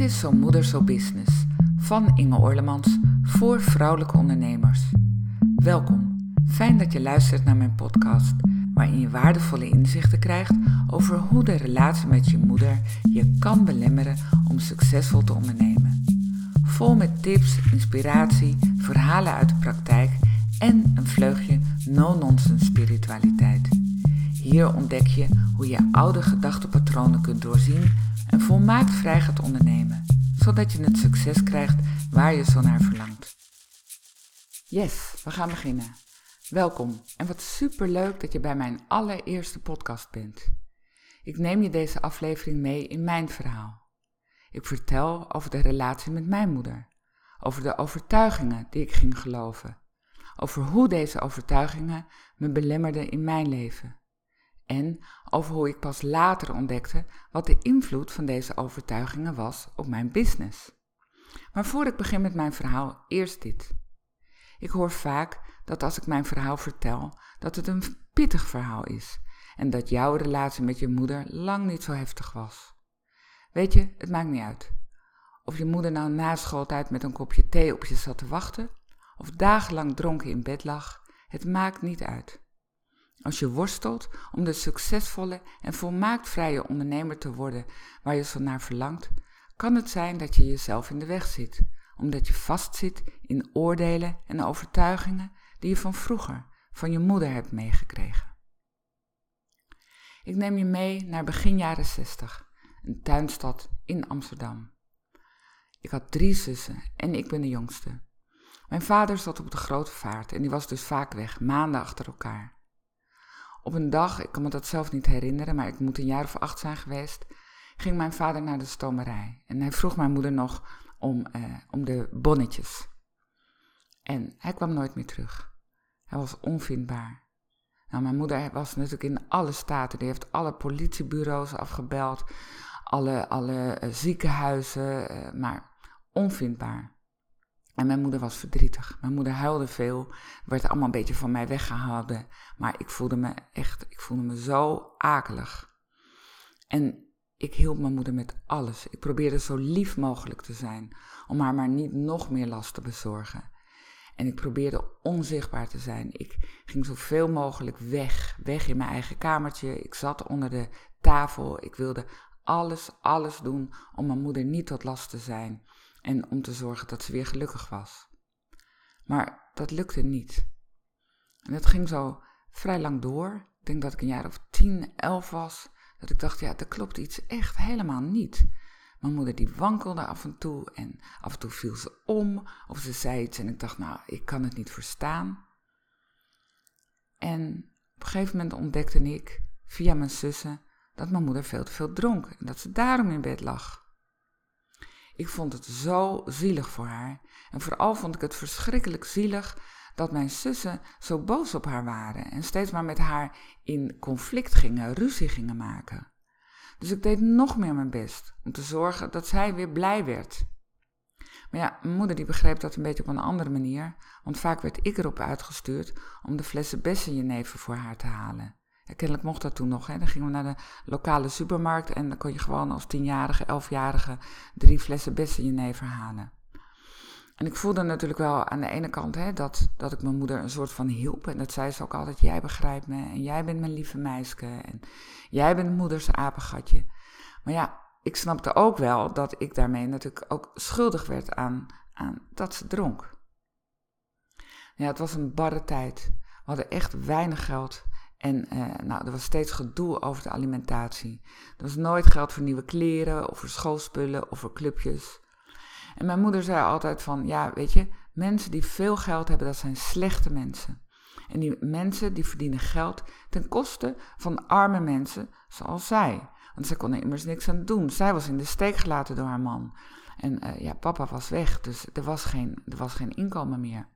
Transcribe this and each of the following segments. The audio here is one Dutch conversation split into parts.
Dit is Zo Moeder Zo Business van Inge Orlemans voor vrouwelijke ondernemers. Welkom, fijn dat je luistert naar mijn podcast, waarin je waardevolle inzichten krijgt over hoe de relatie met je moeder je kan belemmeren om succesvol te ondernemen. Vol met tips, inspiratie, verhalen uit de praktijk en een vleugje no-nonsense spiritualiteit. Hier ontdek je hoe je oude gedachtepatronen kunt doorzien en volmaakt vrij gaat ondernemen, zodat je het succes krijgt waar je zo naar verlangt. Yes, we gaan beginnen. Welkom en wat superleuk dat je bij mijn allereerste podcast bent. Ik neem je deze aflevering mee in mijn verhaal. Ik vertel over de relatie met mijn moeder, over de overtuigingen die ik ging geloven, over hoe deze overtuigingen me belemmerden in mijn leven en over hoe ik pas later ontdekte wat de invloed van deze overtuigingen was op mijn business. Maar voor ik begin met mijn verhaal, eerst dit. Ik hoor vaak dat als ik mijn verhaal vertel, dat het een pittig verhaal is en dat jouw relatie met je moeder lang niet zo heftig was. Weet je, het maakt niet uit. Of je moeder nou na schooltijd met een kopje thee op je zat te wachten, of dagenlang dronken in bed lag, het maakt niet uit. Als je worstelt om de succesvolle en volmaakt vrije ondernemer te worden waar je zo naar verlangt, kan het zijn dat je jezelf in de weg zit, omdat je vastzit in oordelen en overtuigingen die je van vroeger, van je moeder hebt meegekregen. Ik neem je mee naar begin jaren 60, een tuinstad in Amsterdam. Ik had drie zussen en ik ben de jongste. Mijn vader zat op de grote vaart en die was dus vaak weg, maanden achter elkaar. Op een dag, ik kan me dat zelf niet herinneren, maar ik moet een jaar of acht zijn geweest, ging mijn vader naar de stomerij. En hij vroeg mijn moeder nog om, eh, om de bonnetjes. En hij kwam nooit meer terug. Hij was onvindbaar. Nou, mijn moeder was natuurlijk in alle staten. Die heeft alle politiebureaus afgebeld, alle, alle uh, ziekenhuizen, uh, maar onvindbaar. En mijn moeder was verdrietig. Mijn moeder huilde veel, werd allemaal een beetje van mij weggehouden. Maar ik voelde me echt, ik voelde me zo akelig. En ik hielp mijn moeder met alles. Ik probeerde zo lief mogelijk te zijn, om haar maar niet nog meer last te bezorgen. En ik probeerde onzichtbaar te zijn. Ik ging zoveel mogelijk weg, weg in mijn eigen kamertje. Ik zat onder de tafel. Ik wilde alles, alles doen om mijn moeder niet tot last te zijn en om te zorgen dat ze weer gelukkig was. Maar dat lukte niet. En dat ging zo vrij lang door. Ik denk dat ik een jaar of tien, elf was. Dat ik dacht, ja, er klopt iets echt helemaal niet. Mijn moeder die wankelde af en toe en af en toe viel ze om of ze zei iets en ik dacht, nou, ik kan het niet verstaan. En op een gegeven moment ontdekte ik via mijn zussen dat mijn moeder veel te veel dronk en dat ze daarom in bed lag. Ik vond het zo zielig voor haar. En vooral vond ik het verschrikkelijk zielig dat mijn zussen zo boos op haar waren en steeds maar met haar in conflict gingen, ruzie gingen maken. Dus ik deed nog meer mijn best om te zorgen dat zij weer blij werd. Maar ja, mijn moeder die begreep dat een beetje op een andere manier, want vaak werd ik erop uitgestuurd om de flessen bessenjenever voor haar te halen kennelijk mocht dat toen nog. Hè. Dan gingen we naar de lokale supermarkt en dan kon je gewoon als tienjarige, elfjarige drie flessen bessenjenever halen. En ik voelde natuurlijk wel aan de ene kant hè, dat, dat ik mijn moeder een soort van hielp. En dat zei ze ook altijd, jij begrijpt me en jij bent mijn lieve meisje en jij bent moeders apengatje. Maar ja, ik snapte ook wel dat ik daarmee natuurlijk ook schuldig werd aan, aan dat ze dronk. Ja, het was een barre tijd. We hadden echt weinig geld. En uh, nou, er was steeds gedoe over de alimentatie. Er was nooit geld voor nieuwe kleren of voor schoolspullen of voor clubjes. En mijn moeder zei altijd van, ja, weet je, mensen die veel geld hebben, dat zijn slechte mensen. En die mensen die verdienen geld ten koste van arme mensen zoals zij. Want zij kon er immers niks aan doen. Zij was in de steek gelaten door haar man. En uh, ja, papa was weg, dus er was geen, er was geen inkomen meer.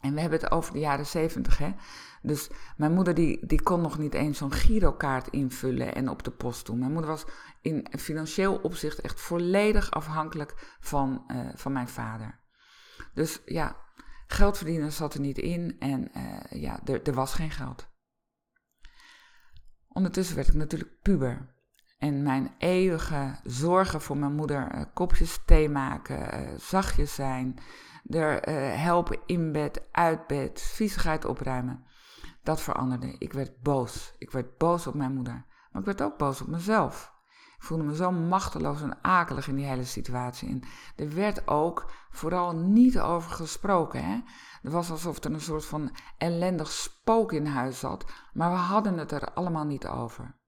En we hebben het over de jaren zeventig, hè. Dus mijn moeder die, die kon nog niet eens zo'n girokaart invullen en op de post doen. Mijn moeder was in financieel opzicht echt volledig afhankelijk van, uh, van mijn vader. Dus ja, geld verdienen zat er niet in en uh, ja, er, er was geen geld. Ondertussen werd ik natuurlijk puber. En mijn eeuwige zorgen voor mijn moeder, uh, kopjes thee maken, zachtjes zijn, er uh, helpen in bed, uit bed, viezigheid opruimen. Dat veranderde. Ik werd boos. Ik werd boos op mijn moeder. Maar ik werd ook boos op mezelf. Ik voelde me zo machteloos en akelig in die hele situatie. En er werd ook vooral niet over gesproken. Hè? Het was alsof er een soort van ellendig spook in huis zat, maar we hadden het er allemaal niet over.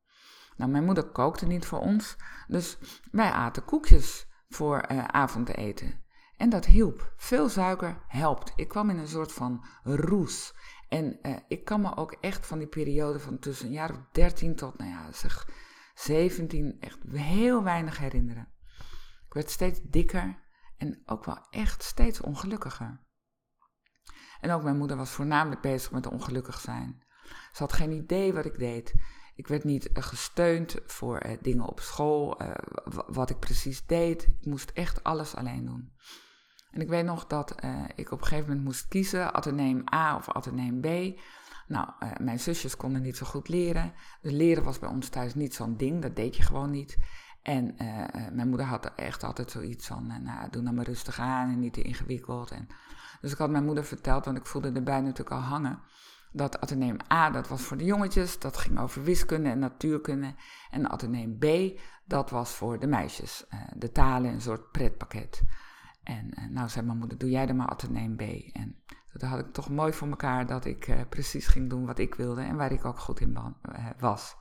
Nou, mijn moeder kookte niet voor ons, dus wij aten koekjes voor uh, avondeten. En dat hielp. Veel suiker helpt. Ik kwam in een soort van roes. En uh, ik kan me ook echt van die periode van tussen een jaar of 13 tot, nou ja, zeg 17, echt heel weinig herinneren. Ik werd steeds dikker en ook wel echt steeds ongelukkiger. En ook mijn moeder was voornamelijk bezig met ongelukkig zijn. Ze had geen idee wat ik deed. Ik werd niet uh, gesteund voor uh, dingen op school, wat ik precies deed. Ik moest echt alles alleen doen. En ik weet nog dat ik op een gegeven moment moest kiezen, ateneem A of ateneem B. Nou, mijn zusjes konden niet zo goed leren. Dus leren was bij ons thuis niet zo'n ding, dat deed je gewoon niet. En mijn moeder had echt altijd zoiets van, nou, doe nou maar rustig aan en niet te ingewikkeld. En, dus ik had mijn moeder verteld, want ik voelde erbij natuurlijk al hangen dat ateneem A, dat was voor de jongetjes, dat ging over wiskunde en natuurkunde. En ateneem B, dat was voor de meisjes, de talen, een soort pretpakket. En uh, nou zei mijn moeder, doe jij dan maar ateneem B. En dat had ik toch mooi voor elkaar dat ik uh, precies ging doen wat ik wilde en waar ik ook goed in was.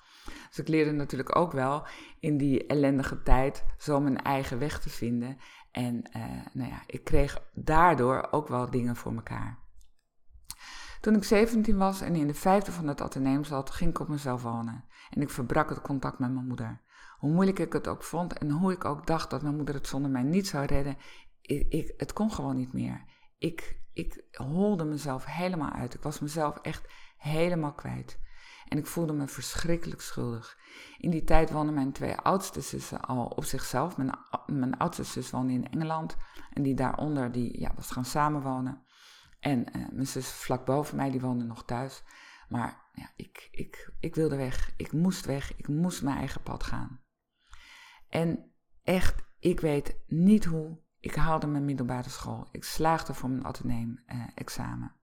Dus ik leerde natuurlijk ook wel in die ellendige tijd zo mijn eigen weg te vinden. En nou ja, ik kreeg daardoor ook wel dingen voor elkaar. Toen ik 17 was en in de vijfde van het ateneum zat, ging ik op mezelf wonen. En ik verbrak het contact met mijn moeder. Hoe moeilijk ik het ook vond en hoe ik ook dacht dat mijn moeder het zonder mij niet zou redden, ik, het kon gewoon niet meer. Ik, ik holde mezelf helemaal uit. Ik was mezelf echt helemaal kwijt. En ik voelde me verschrikkelijk schuldig. In die tijd woonden mijn twee oudste zussen al op zichzelf. Mijn, mijn oudste zus woonde in Engeland. En die daaronder die, ja, was gaan samenwonen. En uh, mijn zus vlak boven mij, die woonde nog thuis. Maar ja, ik, ik, ik wilde weg. Ik moest weg. Ik moest mijn eigen pad gaan. En echt, ik weet niet hoe. Ik haalde mijn middelbare school. Ik slaagde voor mijn ateneem-examen.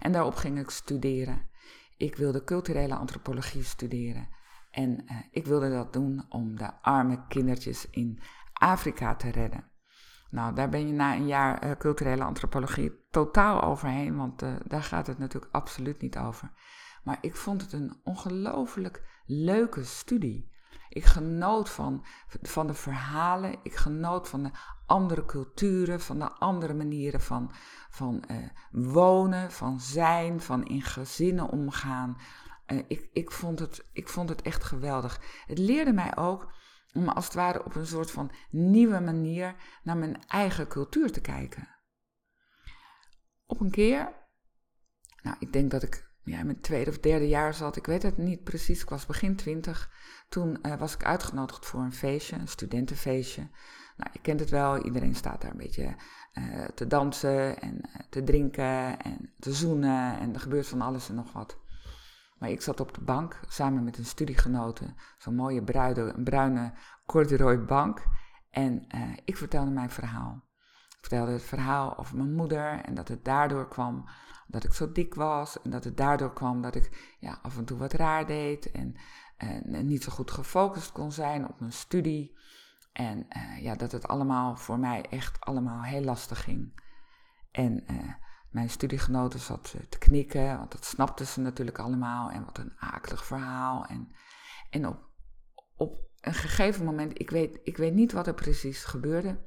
en daarop ging ik studeren. Ik wilde culturele antropologie studeren. En uh, ik wilde dat doen om de arme kindertjes in Afrika te redden. Nou, daar ben je na een jaar uh, culturele antropologie totaal overheen, want uh, daar gaat het natuurlijk absoluut niet over. Maar ik vond het een ongelooflijk leuke studie. Ik genoot van, van de verhalen, ik genoot van de andere culturen, van de andere manieren van, van uh, wonen, van zijn, van in gezinnen omgaan. Uh, ik, ik, vond het, ik vond het echt geweldig. Het leerde mij ook om als het ware op een soort van nieuwe manier naar mijn eigen cultuur te kijken. Op een keer, nou ik denk dat ik ja, mijn tweede of derde jaar zat, ik weet het niet precies, ik was begin twintig. Toen uh, was ik uitgenodigd voor een feestje, een studentenfeestje. Nou, je kent het wel, iedereen staat daar een beetje uh, te dansen en uh, te drinken en te zoenen en er gebeurt van alles en nog wat. Maar ik zat op de bank samen met een studiegenote, zo'n mooie bruide, bruine corduroy bank. En ik vertelde mijn verhaal. Ik vertelde het verhaal over mijn moeder en dat het daardoor kwam dat ik zo dik was. En dat het daardoor kwam dat ik ja, af en toe wat raar deed en, en niet zo goed gefocust kon zijn op mijn studie. En uh, ja, dat het allemaal voor mij echt allemaal heel lastig ging. En uh, mijn studiegenoten zat te knikken, want dat snapten ze natuurlijk allemaal. En wat een akelig verhaal. En, en op, op een gegeven moment, ik weet, ik weet niet wat er precies gebeurde.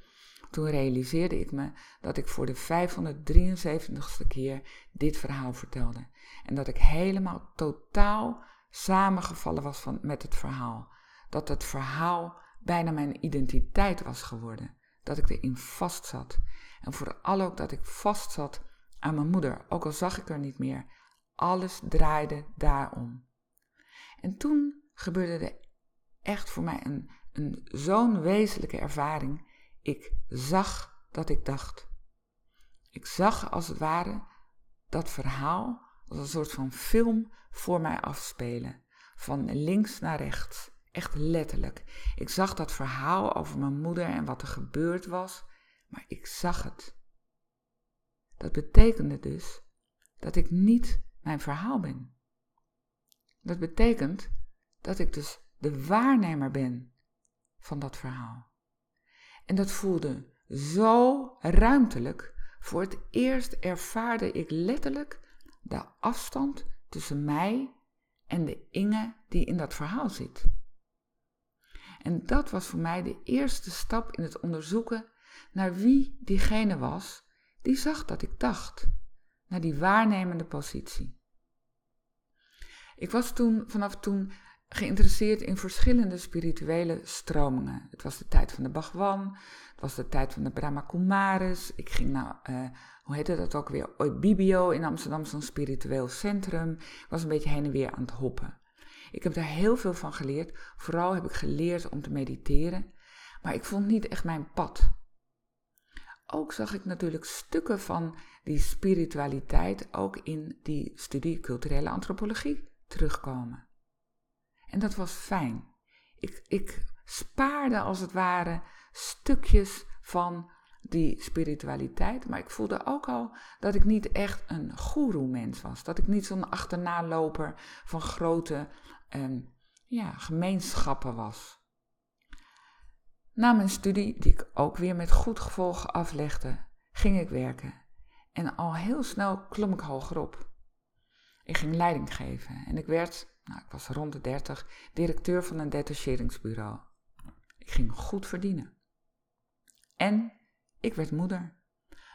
Toen realiseerde ik me dat ik voor de 573ste keer dit verhaal vertelde. En dat ik helemaal totaal samengevallen was van, met het verhaal. Dat het verhaal bijna mijn identiteit was geworden. Dat ik erin vast zat. En vooral ook dat ik vast zat aan mijn moeder, ook al zag ik er niet meer. Alles draaide daarom. En toen gebeurde er echt voor mij een, een zo'n wezenlijke ervaring. Ik zag dat ik dacht. Ik zag als het ware dat verhaal als een soort van film voor mij afspelen. Van links naar rechts. Echt letterlijk. Ik zag dat verhaal over mijn moeder en wat er gebeurd was, maar ik zag het. Dat betekende dus dat ik niet mijn verhaal ben. Dat betekent dat ik dus de waarnemer ben van dat verhaal. En dat voelde zo ruimtelijk. Voor het eerst ervaarde ik letterlijk de afstand tussen mij en de Inge die in dat verhaal zit. En dat was voor mij de eerste stap in het onderzoeken naar wie diegene was die zag dat ik dacht, naar die waarnemende positie. Ik was toen, vanaf toen geïnteresseerd in verschillende spirituele stromingen. Het was de tijd van de Bhagwan, het was de tijd van de Brahma Kumaris. Ik ging naar, uh, hoe heette dat ook weer, Oibibio in Amsterdam, zo'n spiritueel centrum. Ik was een beetje heen en weer aan het hoppen. Ik heb daar heel veel van geleerd. Vooral heb ik geleerd om te mediteren. Maar ik vond niet echt mijn pad. Ook zag ik natuurlijk stukken van die spiritualiteit ook in die studie culturele antropologie terugkomen. En dat was fijn. Ik, ik spaarde als het ware stukjes van die spiritualiteit, maar ik voelde ook al dat ik niet echt een goeroe-mens was. Dat ik niet zo'n achternaloper van grote um, ja, gemeenschappen was. Na mijn studie, die ik ook weer met goed gevolg aflegde, ging ik werken. En al heel snel klom ik hoger op. Ik ging leiding geven en ik werd, nou, ik was rond de 30, directeur van een detacheringsbureau. Ik ging goed verdienen. En ik werd moeder.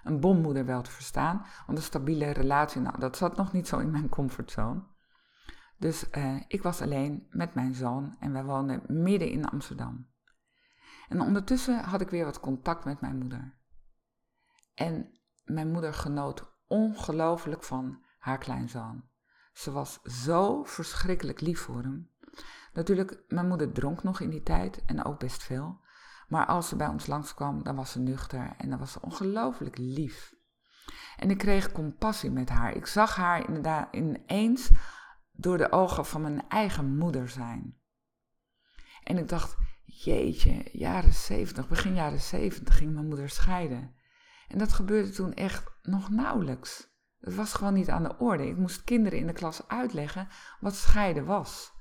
Een bommoeder wel te verstaan, want een stabiele relatie, nou, dat zat nog niet zo in mijn comfortzone. Dus uh, ik was alleen met mijn zoon en wij woonden midden in Amsterdam. En ondertussen had ik weer wat contact met mijn moeder. En mijn moeder genoot ongelooflijk van haar kleinzoon. Ze was zo verschrikkelijk lief voor hem. Natuurlijk, mijn moeder dronk nog in die tijd en ook best veel. Maar als ze bij ons langskwam, dan was ze nuchter en dan was ze ongelooflijk lief. En ik kreeg compassie met haar. Ik zag haar inderdaad ineens door de ogen van mijn eigen moeder zijn. En ik dacht, jeetje, jaren zeventig, begin jaren zeventig ging mijn moeder scheiden. En dat gebeurde toen echt nog nauwelijks. Het was gewoon niet aan de orde. Ik moest kinderen in de klas uitleggen wat scheiden was.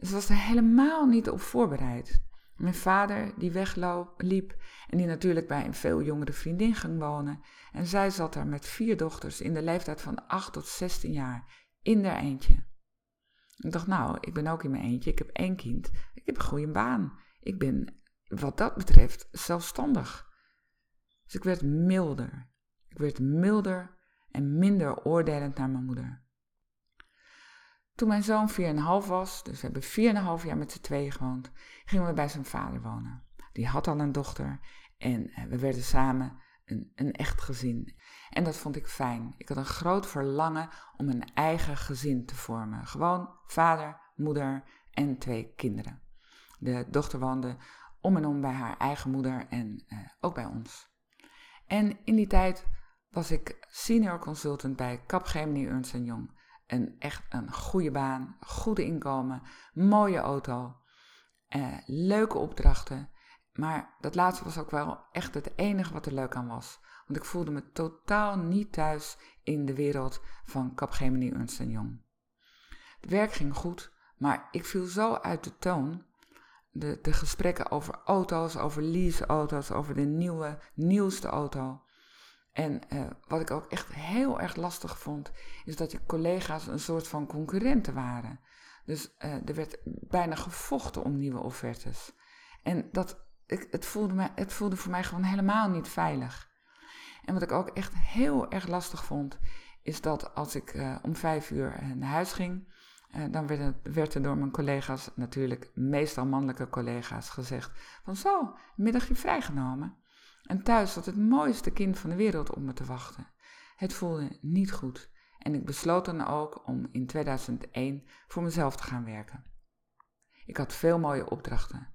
Ze was er helemaal niet op voorbereid. Mijn vader, die wegliep en die natuurlijk bij een veel jongere vriendin ging wonen. En zij zat daar met vier dochters in de leeftijd van 8 tot 16 jaar, in haar eentje. Ik dacht, nou, ik ben ook in mijn eentje, ik heb één kind, ik heb een goede baan. Ik ben, wat dat betreft, zelfstandig. Dus ik werd milder. Ik werd milder en minder oordelend naar mijn moeder. Toen mijn zoon 4,5 was, dus we hebben 4,5 jaar met z'n tweeën gewoond, gingen we bij zijn vader wonen. Die had al een dochter en eh, we werden samen een, een echt gezin. En dat vond ik fijn. Ik had een groot verlangen om een eigen gezin te vormen. Gewoon vader, moeder en twee kinderen. De dochter woonde om en om bij haar eigen moeder en uh, ook bij ons. En in die tijd was ik senior consultant bij Capgemini Ernst Jong. Een echt een goede baan, goede inkomen, mooie auto, uh, leuke opdrachten. Maar dat laatste was ook wel echt het enige wat er leuk aan was. Want ik voelde me totaal niet thuis in de wereld van Capgemini Ernst Jong. Het werk ging goed, maar ik viel zo uit de toon. De, de gesprekken over auto's, over leaseauto's, over de nieuwe, nieuwste auto. En uh, wat ik ook echt heel erg lastig vond, is dat je collega's een soort van concurrenten waren. Dus uh, er werd bijna gevochten om nieuwe offertes. En dat, ik, het, voelde me, het voelde voor mij gewoon helemaal niet veilig. En wat ik ook echt heel erg lastig vond, is dat als ik uh, om vijf uur naar huis ging, dan werd, het, werd, er door mijn collega's, natuurlijk meestal mannelijke collega's, gezegd van zo, middagje vrijgenomen. En thuis zat het mooiste kind van de wereld om me te wachten. Het voelde niet goed en ik besloot dan ook om in 2001 voor mezelf te gaan werken. Ik had veel mooie opdrachten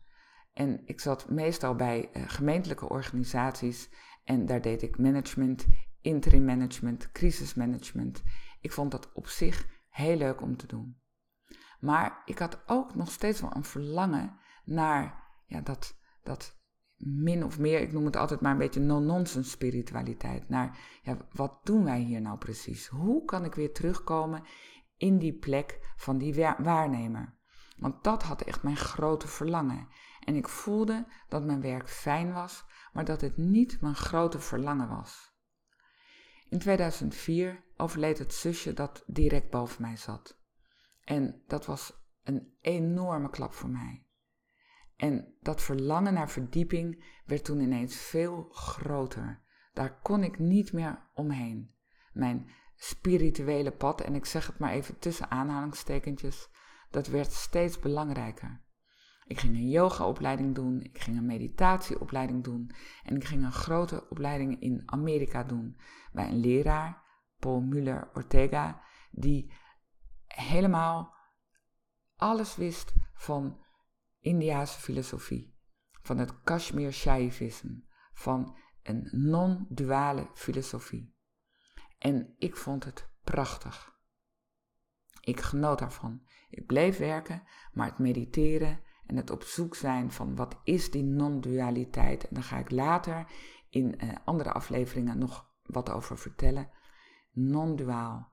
en ik zat meestal bij uh, gemeentelijke organisaties en daar deed ik management, interim management, crisismanagement. Ik vond dat op zich heel leuk om te doen. Maar ik had ook nog steeds wel een verlangen naar ja, dat, dat min of meer, ik noem het altijd maar een beetje no-nonsense spiritualiteit. Naar ja, wat doen wij hier nou precies? Hoe kan ik weer terugkomen in die plek van die waarnemer? Want dat had echt mijn grote verlangen. En ik voelde dat mijn werk fijn was, maar dat het niet mijn grote verlangen was. In 2004 overleed het zusje dat direct boven mij zat. En dat was een enorme klap voor mij. En dat verlangen naar verdieping werd toen ineens veel groter. Daar kon ik niet meer omheen. Mijn spirituele pad, en ik zeg het maar even tussen aanhalingstekentjes, dat werd steeds belangrijker. Ik ging een yogaopleiding doen, ik ging een meditatieopleiding doen en ik ging een grote opleiding in Amerika doen bij een leraar, Paul Muller Ortega, die helemaal alles wist van Indiase filosofie, van het Kashmir Shaivisme, van een non-duale filosofie. En ik vond het prachtig. Ik genoot daarvan. Ik bleef werken, maar het mediteren en het op zoek zijn van wat is die non-dualiteit. En daar ga ik later in uh, andere afleveringen nog wat over vertellen. Non-duaal.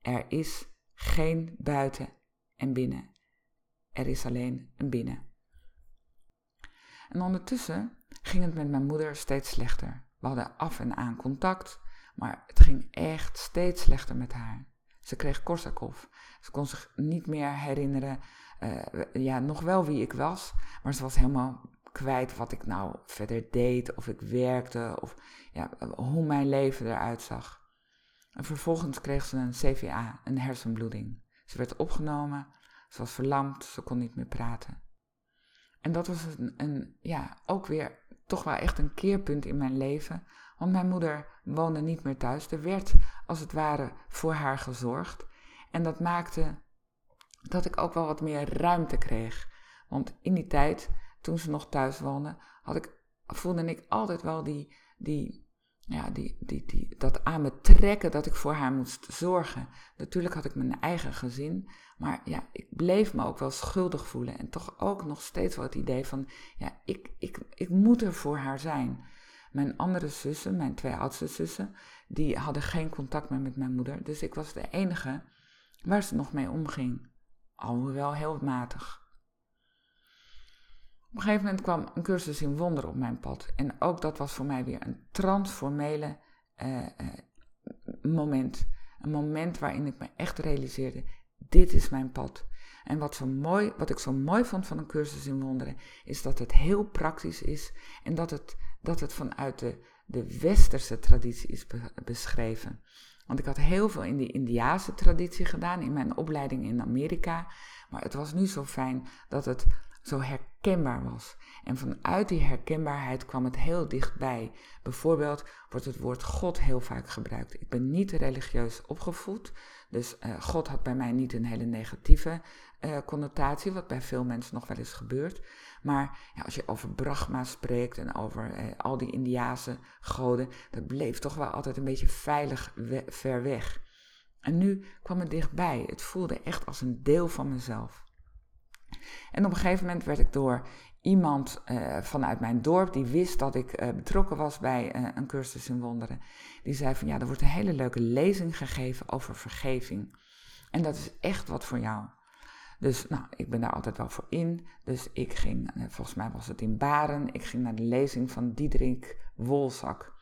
Er is geen buiten en binnen. Er is alleen een binnen. En ondertussen ging het met mijn moeder steeds slechter. We hadden af en aan contact, maar het ging echt steeds slechter met haar. Ze kreeg Korsakoff. Ze kon zich niet meer herinneren, uh, ja, nog wel wie ik was, maar ze was helemaal kwijt wat ik nou verder deed, of ik werkte, of ja, hoe mijn leven eruit zag. En vervolgens kreeg ze een CVA, een hersenbloeding. Ze werd opgenomen, ze was verlamd, ze kon niet meer praten. En dat was een, een, ja, ook weer toch wel echt een keerpunt in mijn leven. Want mijn moeder woonde niet meer thuis. Er werd als het ware voor haar gezorgd. En dat maakte dat ik ook wel wat meer ruimte kreeg. Want in die tijd, toen ze nog thuis woonde, had ik, voelde ik altijd wel die, die ja, die, die, die, dat aan me trekken dat ik voor haar moest zorgen. Natuurlijk had ik mijn eigen gezin, maar ja, ik bleef me ook wel schuldig voelen. En toch ook nog steeds wel het idee van, ja, ik, ik, ik moet er voor haar zijn. Mijn andere zussen, mijn twee oudste zussen, die hadden geen contact meer met mijn moeder. Dus ik was de enige waar ze nog mee omging. Alhoewel heel matig. Op een gegeven moment kwam een cursus in wonderen op mijn pad. En ook dat was voor mij weer een transformele uh, moment. Een moment waarin ik me echt realiseerde: dit is mijn pad. En wat, zo mooi, wat ik zo mooi vond van een cursus in wonderen, is dat het heel praktisch is en dat het, dat het vanuit de, de westerse traditie is beschreven. Want ik had heel veel in die Indiase traditie gedaan in mijn opleiding in Amerika. Maar het was nu zo fijn dat het zo herkenbaar was. En vanuit die herkenbaarheid kwam het heel dichtbij. Bijvoorbeeld wordt het woord God heel vaak gebruikt. Ik ben niet religieus opgevoed, dus uh, God had bij mij niet een hele negatieve uh, connotatie, wat bij veel mensen nog wel eens gebeurt. Maar ja, als je over Brahma spreekt en over uh, al die Indiase goden, dat bleef toch wel altijd een beetje veilig ver weg. En nu kwam het dichtbij. Het voelde echt als een deel van mezelf. En op een gegeven moment werd ik door iemand uh, vanuit mijn dorp, die wist dat ik uh, betrokken was bij uh, een cursus in wonderen, die zei van ja, er wordt een hele leuke lezing gegeven over vergeving. En dat is echt wat voor jou. Dus nou, ik ben daar altijd wel voor in. Dus ik ging, volgens mij was het in Baren, ik ging naar de lezing van Diederik Wolzak.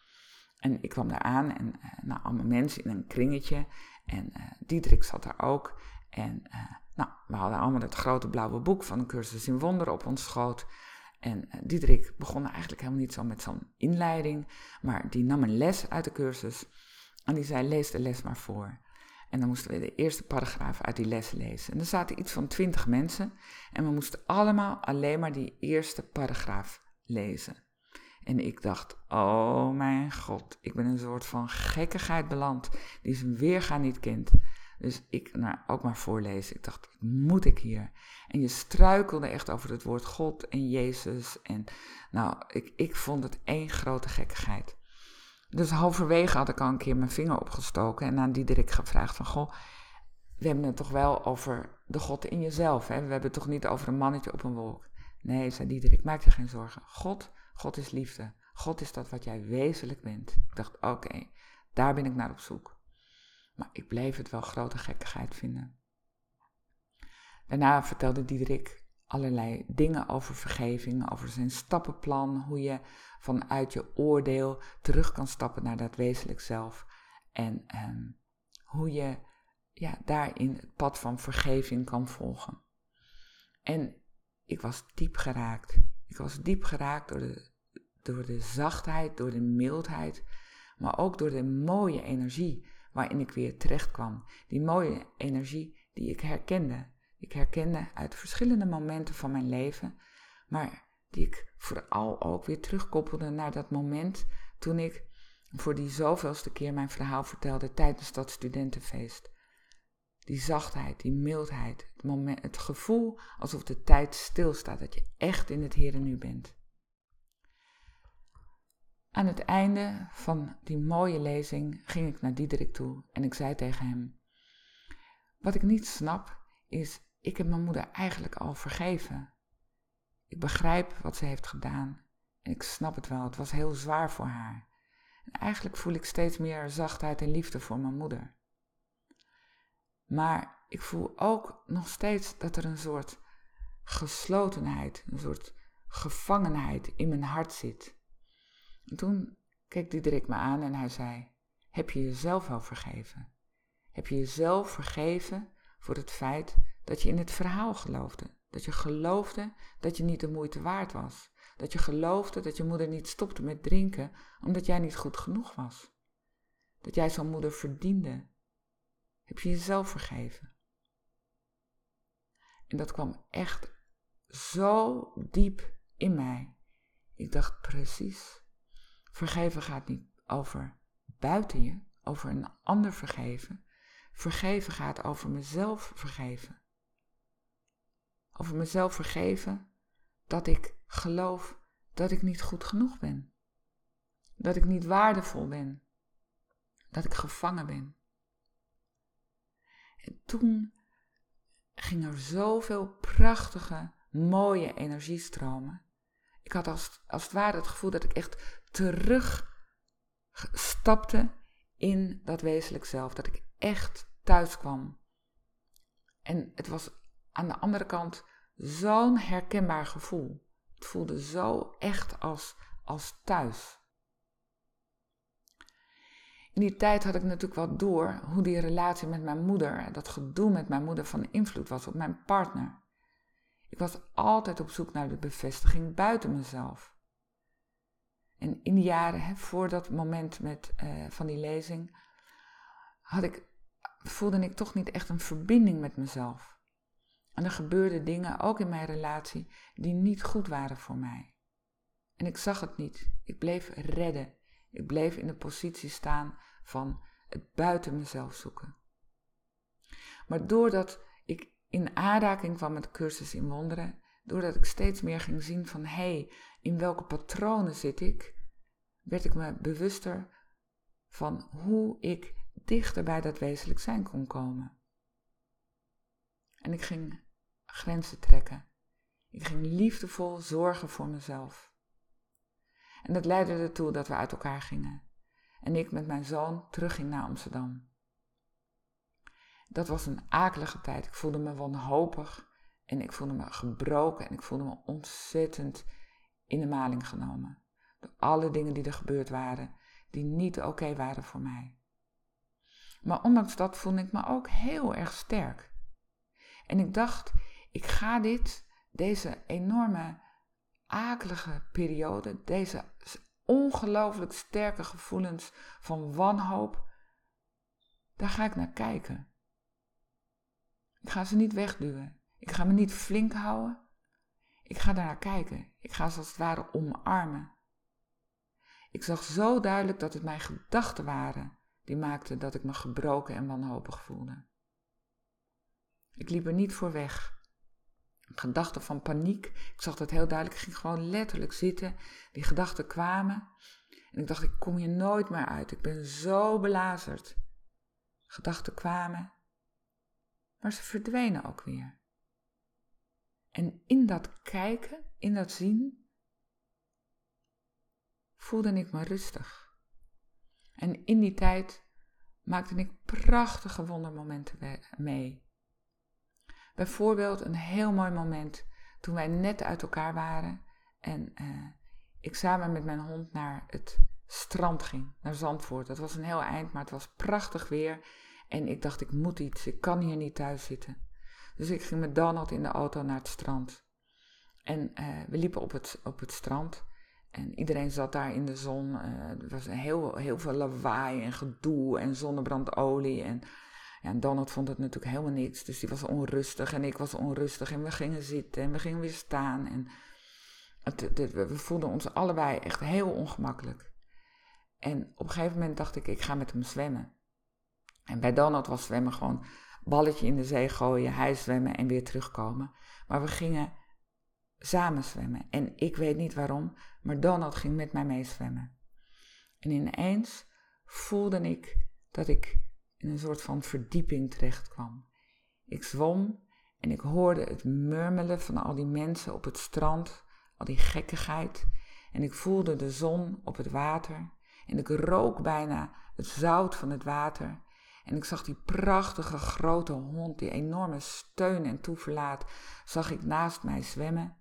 En ik kwam daar aan en nou, allemaal mensen in een kringetje. En Diederik zat daar ook. En nou, we hadden allemaal het grote blauwe boek van een cursus in wonderen op ons schoot. En uh, Diederik begon eigenlijk helemaal niet zo met zo'n inleiding, maar die nam een les uit de cursus en die zei: lees de les maar voor. En dan moesten we de eerste paragraaf uit die les lezen. En er zaten iets van twintig mensen en we moesten allemaal alleen maar die eerste paragraaf lezen. En ik dacht, oh mijn god, ik ben een soort van gekkigheid beland die zijn weerga niet kent. Dus ik nou, ook maar voorlezen. Ik dacht, moet ik hier? En je struikelde echt over het woord God en Jezus. En nou, ik, ik vond het één grote gekkigheid. Dus halverwege had ik al een keer mijn vinger opgestoken en aan Diederik gevraagd van, goh, we hebben het toch wel over de God in jezelf. Hè? We hebben het toch niet over een mannetje op een wolk. Nee, zei Diederik, maak je geen zorgen. God, God is liefde. God is dat wat jij wezenlijk bent. Ik dacht, oké, daar ben ik naar op zoek. Maar ik bleef het wel grote gekkigheid vinden. Daarna vertelde Diederik allerlei dingen over vergeving, over zijn stappenplan, hoe je vanuit je oordeel terug kan stappen naar dat wezenlijk zelf. En ehm, hoe je ja, daarin het pad van vergeving kan volgen. En ik was diep geraakt. Ik was diep geraakt door de, door de zachtheid, door de mildheid, maar ook door de mooie energie waarin ik weer terecht kwam. Die mooie energie die ik herkende. Ik herkende uit verschillende momenten van mijn leven, maar die ik vooral ook weer terugkoppelde naar dat moment toen ik voor die zoveelste keer mijn verhaal vertelde tijdens dat studentenfeest. Die zachtheid, die mildheid, het, moment, het gevoel alsof de tijd stilstaat, dat je echt in het hier en nu bent. Aan het einde van die mooie lezing ging ik naar Diederik toe en ik zei tegen hem: Wat ik niet snap is, ik heb mijn moeder eigenlijk al vergeven. Ik begrijp wat ze heeft gedaan en ik snap het wel, het was heel zwaar voor haar. En eigenlijk voel ik steeds meer zachtheid en liefde voor mijn moeder. Maar ik voel ook nog steeds dat er een soort geslotenheid, een soort gevangenheid in mijn hart zit. En toen keek Diederik me aan en hij zei: Heb je jezelf al vergeven? Heb je jezelf vergeven voor het feit dat je in het verhaal geloofde? Dat je geloofde dat je niet de moeite waard was? Dat je geloofde dat je moeder niet stopte met drinken omdat jij niet goed genoeg was? Dat jij zo'n moeder verdiende? Heb je jezelf vergeven? En dat kwam echt zo diep in mij. Ik dacht precies. Vergeven gaat niet over buiten je, over een ander vergeven. Vergeven gaat over mezelf vergeven. Over mezelf vergeven dat ik geloof dat ik niet goed genoeg ben. Dat ik niet waardevol ben. Dat ik gevangen ben. En toen ging er zoveel prachtige, mooie energie stromen. Ik had als, als het ware het gevoel dat ik echt terug stapte in dat wezenlijk zelf. Dat ik echt thuis kwam. En het was aan de andere kant zo'n herkenbaar gevoel. Het voelde zo echt als, als thuis. In die tijd had ik natuurlijk wel door hoe die relatie met mijn moeder, dat gedoe met mijn moeder van invloed was op mijn partner. Ik was altijd op zoek naar de bevestiging buiten mezelf. En in die jaren, hè, voor dat moment met, uh, van die lezing, had ik, voelde ik toch niet echt een verbinding met mezelf. En er gebeurden dingen, ook in mijn relatie, die niet goed waren voor mij. En ik zag het niet. Ik bleef redden. Ik bleef in de positie staan van het buiten mezelf zoeken. Maar doordat in aanraking kwam met cursus in wonderen, doordat ik steeds meer ging zien van hé, hey, in welke patronen zit ik, werd ik me bewuster van hoe ik dichter bij dat wezenlijk zijn kon komen. En ik ging grenzen trekken. Ik ging liefdevol zorgen voor mezelf. En dat leidde ertoe dat we uit elkaar gingen en ik met mijn zoon terugging naar Amsterdam. Dat was een akelige tijd. Ik voelde me wanhopig en ik voelde me gebroken en ik voelde me ontzettend in de maling genomen. Door alle dingen die er gebeurd waren, die niet oké waren voor mij. Maar ondanks dat voelde ik me ook heel erg sterk. En ik dacht, ik ga dit, deze enorme akelige periode, deze ongelooflijk sterke gevoelens van wanhoop, daar ga ik naar kijken. Ik ga ze niet wegduwen. Ik ga me niet flink houden. Ik ga daar naar kijken. Ik ga ze als het ware omarmen. Ik zag zo duidelijk dat het mijn gedachten waren die maakten dat ik me gebroken en wanhopig voelde. Ik liep er niet voor weg gedachten van paniek. Ik zag dat heel duidelijk. Ik ging gewoon letterlijk zitten. Die gedachten kwamen. En ik dacht, ik kom hier nooit meer uit. Ik ben zo belazerd. Gedachten kwamen. Maar ze verdwenen ook weer. En in dat kijken, in dat zien, voelde ik me rustig. En in die tijd maakte ik prachtige wondermomenten mee. Bijvoorbeeld een heel mooi moment toen wij net uit elkaar waren en uh, ik samen met mijn hond naar het strand ging, naar Zandvoort. Dat was een heel eind, maar het was prachtig weer. En ik dacht, ik moet iets, ik kan hier niet thuis zitten. Dus ik ging met Donald in de auto naar het strand. En uh, we liepen op het, op het strand. En iedereen zat daar in de zon. Uh, er was heel, heel veel lawaai en gedoe en zonnebrandolie. En, ja, en Donald vond het natuurlijk helemaal niks. Dus die was onrustig en ik was onrustig. En we gingen zitten en we gingen weer staan. En het, we voelden ons allebei echt heel ongemakkelijk. En op een gegeven moment dacht ik, ik ga met hem zwemmen. En bij Donald was zwemmen gewoon balletje in de zee gooien, hij zwemmen en weer terugkomen. Maar we gingen samen zwemmen. En ik weet niet waarom, maar Donald ging met mij mee zwemmen. En ineens voelde ik dat ik in een soort van verdieping terecht kwam. Ik zwom en ik hoorde het murmelen van al die mensen op het strand, al die gekkigheid. En ik voelde de zon op het water en ik rook bijna het zout van het water. En ik zag die prachtige grote hond, die enorme steun en toeverlaat, zag ik naast mij zwemmen.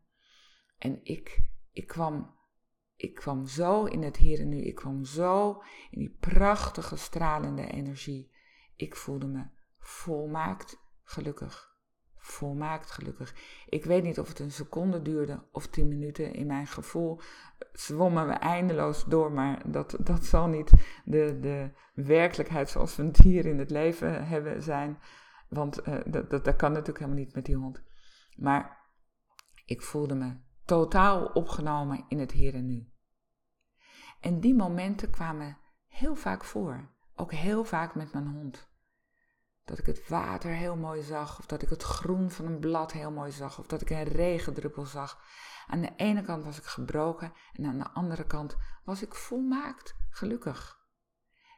En ik, ik kwam, ik kwam zo in het hier en nu. Ik kwam zo in die prachtige stralende energie. Ik voelde me volmaakt gelukkig. Volmaakt gelukkig. Ik weet niet of het een seconde duurde of tien minuten. In mijn gevoel zwommen we eindeloos door, maar dat, dat zal niet de, de werkelijkheid zoals we het hier in het leven hebben zijn. Want uh, dat, dat, dat kan natuurlijk helemaal niet met die hond. Maar ik voelde me totaal opgenomen in het hier en nu. En die momenten kwamen heel vaak voor, ook heel vaak met mijn hond. Dat ik het water heel mooi zag, of dat ik het groen van een blad heel mooi zag, of dat ik een regendruppel zag. Aan de ene kant was ik gebroken en aan de andere kant was ik volmaakt gelukkig.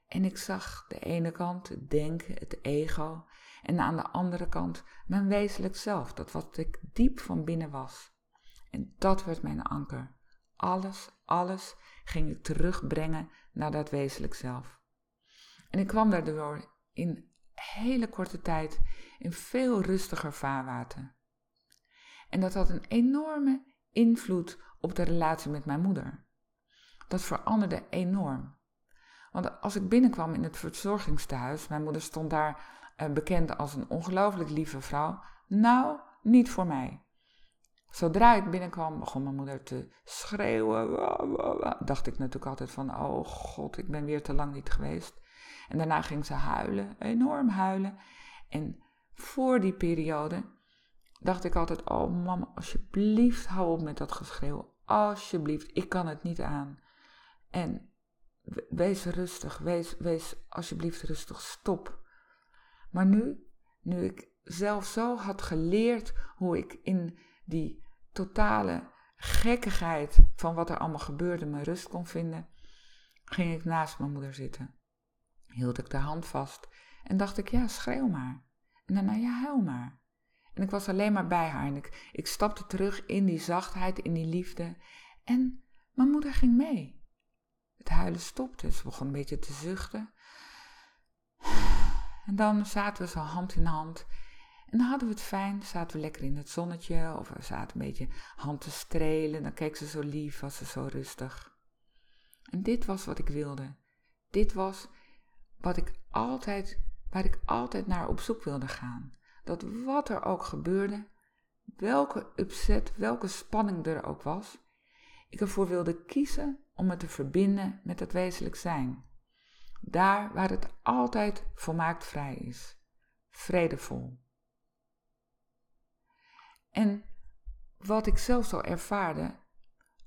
En ik zag de ene kant het denken, het ego, en aan de andere kant mijn wezenlijk zelf, dat wat ik diep van binnen was. En dat werd mijn anker. Alles, alles ging ik terugbrengen naar dat wezenlijk zelf. En ik kwam daardoor in hele korte tijd in veel rustiger vaarwater. En dat had een enorme invloed op de relatie met mijn moeder. Dat veranderde enorm. Want als ik binnenkwam in het verzorgingstehuis, mijn moeder stond daar uh, bekend als een ongelooflijk lieve vrouw. Nou, niet voor mij. Zodra ik binnenkwam, begon mijn moeder te schreeuwen. Dacht ik natuurlijk altijd van, oh god, ik ben weer te lang niet geweest. En daarna ging ze huilen, enorm huilen. En voor die periode dacht ik altijd, oh mama, alsjeblieft hou op met dat geschreeuw. Alsjeblieft, ik kan het niet aan. En wees rustig, wees, wees alsjeblieft rustig, stop. Maar nu, nu ik zelf zo had geleerd hoe ik in die totale gekkigheid van wat er allemaal gebeurde me rust kon vinden, ging ik naast mijn moeder zitten. Hield ik de hand vast en dacht ik, ja, schreeuw maar. En daarna, ja, huil maar. En ik was alleen maar bij haar en ik, ik stapte terug in die zachtheid, in die liefde. En mijn moeder ging mee. Het huilen stopte, ze begon een beetje te zuchten. En dan zaten we zo hand in hand en dan hadden we het fijn, zaten we lekker in het zonnetje of we zaten een beetje hand te strelen. Dan keek ze zo lief, was ze zo rustig. En dit was wat ik wilde. Dit was wat ik altijd, waar ik altijd naar op zoek wilde gaan. Dat wat er ook gebeurde, welke upset, welke spanning er ook was, ik ervoor wilde kiezen om me te verbinden met het wezenlijk zijn. Daar waar het altijd volmaakt vrij is, vredevol. En wat ik zelf zo ervaarde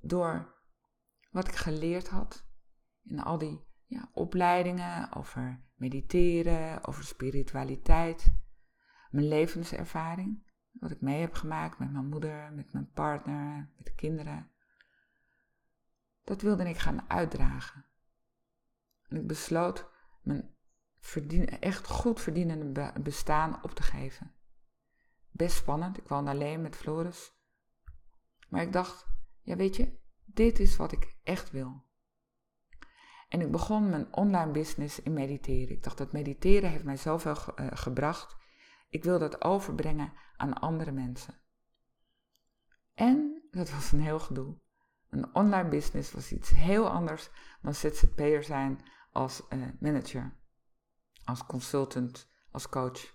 door wat ik geleerd had in al die ja, opleidingen over mediteren, over spiritualiteit, mijn levenservaring, wat ik mee heb gemaakt met mijn moeder, met mijn partner, met de kinderen. Dat wilde ik gaan uitdragen. En ik besloot mijn verdien, echt goed verdienende bestaan op te geven. best spannend. Ik woonde alleen met Floris. Maar ik dacht, ja weet je, dit is wat ik echt wil. En ik begon mijn online business in mediteren. Ik dacht dat mediteren heeft mij zoveel uh, gebracht. Ik wil dat overbrengen aan andere mensen. En dat was een heel gedoe. Een online business was iets heel anders dan ZZP'er zijn als uh, manager, als consultant, als coach.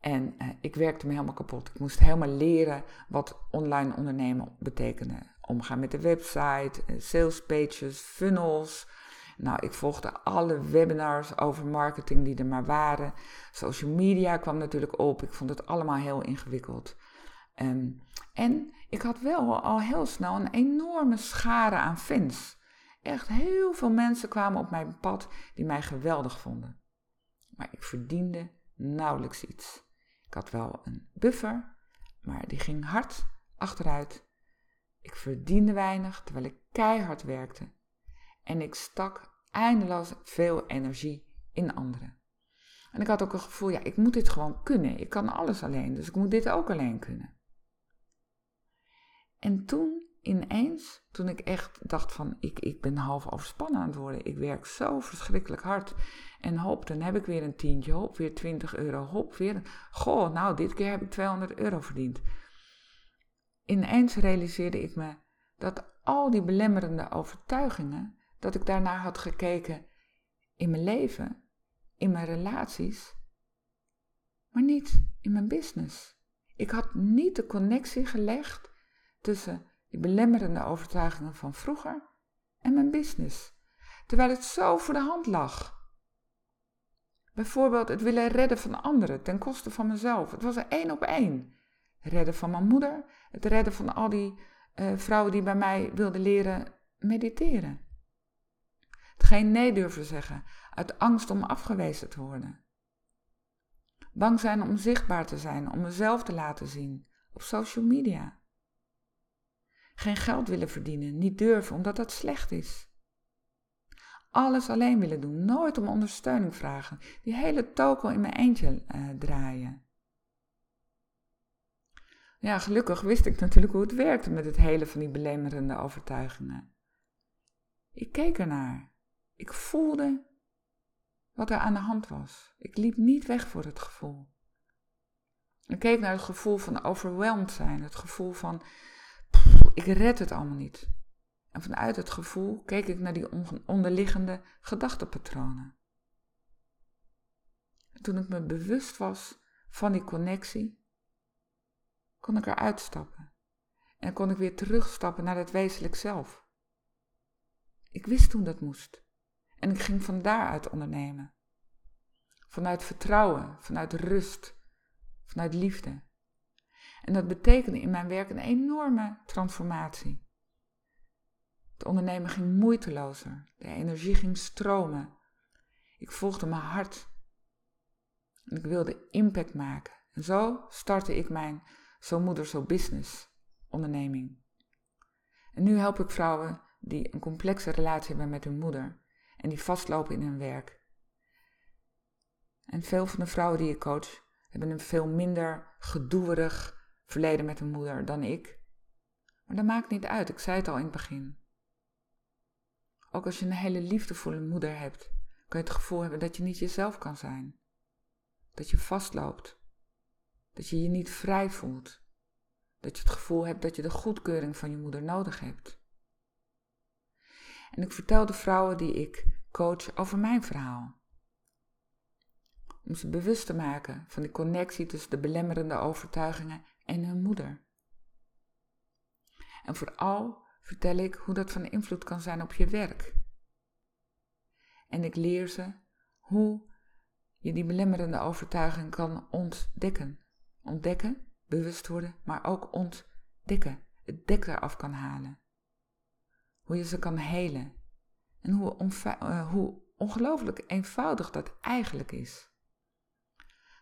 En uh, ik werkte me helemaal kapot. Ik moest helemaal leren wat online ondernemen betekende. Omgaan met de website, uh, sales pages, funnels. Nou, ik volgde alle webinars over marketing die er maar waren. Social media kwam natuurlijk op. Ik vond het allemaal heel ingewikkeld. Um, en ik had wel al heel snel een enorme schare aan fans. Echt heel veel mensen kwamen op mijn pad die mij geweldig vonden. Maar ik verdiende nauwelijks iets. Ik had wel een buffer, maar die ging hard achteruit. Ik verdiende weinig terwijl ik keihard werkte. En ik stak eindeloos veel energie in anderen. En ik had ook een gevoel, ja, ik moet dit gewoon kunnen. Ik kan alles alleen, dus ik moet dit ook alleen kunnen. En toen ineens, toen ik echt dacht van, ik, ik ben half overspannen aan het worden. Ik werk zo verschrikkelijk hard. En hop, dan heb ik weer een tientje, hop, weer 20 euro, hop, weer. Goh, nou, dit keer heb ik 200 euro verdiend. Ineens realiseerde ik me dat al die belemmerende overtuigingen, dat ik daarnaar had gekeken in mijn leven, in mijn relaties, maar niet in mijn business. Ik had niet de connectie gelegd tussen die belemmerende overtuigingen van vroeger en mijn business, terwijl het zo voor de hand lag. Bijvoorbeeld het willen redden van anderen ten koste van mezelf. Het was er één op één. Redden van mijn moeder, het redden van al die uh, vrouwen die bij mij wilden leren mediteren. Het geen nee durven zeggen uit angst om afgewezen te worden. Bang zijn om zichtbaar te zijn, om mezelf te laten zien op social media. Geen geld willen verdienen, niet durven omdat dat slecht is. Alles alleen willen doen, nooit om ondersteuning vragen, die hele toko in mijn eentje uh, draaien. Ja, gelukkig wist ik natuurlijk hoe het werkte met het hele van die belemmerende overtuigingen. Ik keek ernaar. Ik voelde wat er aan de hand was. Ik liep niet weg voor het gevoel. Ik keek naar het gevoel van overweldigd zijn, het gevoel van ik red het allemaal niet. En vanuit het gevoel keek ik naar die onderliggende gedachtenpatronen. En toen ik me bewust was van die connectie, kon ik eruit stappen. En kon ik weer terugstappen naar het wezenlijk zelf. Ik wist toen dat moest. En ik ging van daaruit ondernemen. Vanuit vertrouwen, vanuit rust, vanuit liefde. En dat betekende in mijn werk een enorme transformatie. Het ondernemen ging moeitelozer, de energie ging stromen. Ik volgde mijn hart. En ik wilde impact maken. En zo startte ik mijn Zo Moeder Zo Business onderneming. En nu help ik vrouwen die een complexe relatie hebben met hun moeder en die vastlopen in hun werk. En veel van de vrouwen die ik coach hebben een veel minder gedoerig verleden met een moeder dan ik. Maar dat maakt niet uit, ik zei het al in het begin. Ook als je een hele liefdevolle moeder hebt, kan je het gevoel hebben dat je niet jezelf kan zijn. Dat je vastloopt. Dat je je niet vrij voelt. Dat je het gevoel hebt dat je de goedkeuring van je moeder nodig hebt. En ik vertel de vrouwen die ik coach over mijn verhaal. Om ze bewust te maken van die connectie tussen de belemmerende overtuigingen en hun moeder. En vooral vertel ik hoe dat van invloed kan zijn op je werk. En ik leer ze hoe je die belemmerende overtuiging kan ontdekken. Ontdekken, bewust worden, maar ook ontdekken. Het dek eraf kan halen. Hoe je ze kan helen. En hoe, uh, hoe ongelooflijk eenvoudig dat eigenlijk is.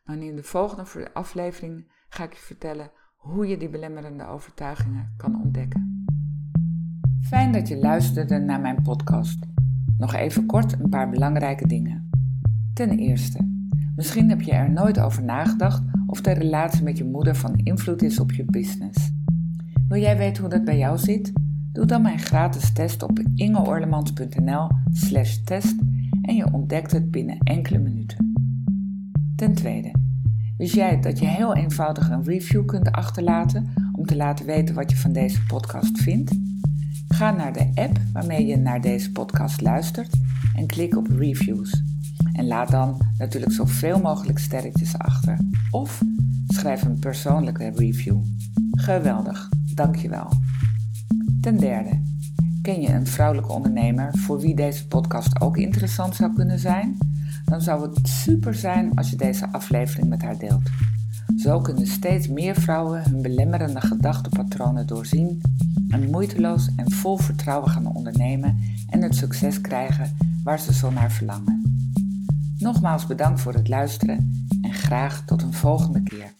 Nou, in de volgende aflevering ga ik je vertellen hoe je die belemmerende overtuigingen kan ontdekken. Fijn dat je luisterde naar mijn podcast. Nog even kort een paar belangrijke dingen. Ten eerste, misschien heb je er nooit over nagedacht of de relatie met je moeder van invloed is op je business. Wil jij weten hoe dat bij jou zit? Doe dan mijn gratis test op ingeorlemans.nl/slash test en je ontdekt het binnen enkele minuten. Ten tweede, wist jij dat je heel eenvoudig een review kunt achterlaten om te laten weten wat je van deze podcast vindt? Ga naar de app waarmee je naar deze podcast luistert en klik op reviews. En laat dan natuurlijk zoveel mogelijk sterretjes achter. Of schrijf een persoonlijke review. Geweldig, dankjewel. Ten derde, ken je een vrouwelijke ondernemer voor wie deze podcast ook interessant zou kunnen zijn? Dan zou het super zijn als je deze aflevering met haar deelt. Zo kunnen steeds meer vrouwen hun belemmerende gedachtenpatronen doorzien en moeiteloos en vol vertrouwen gaan ondernemen en het succes krijgen waar ze zo naar verlangen. Nogmaals bedankt voor het luisteren en graag tot een volgende keer.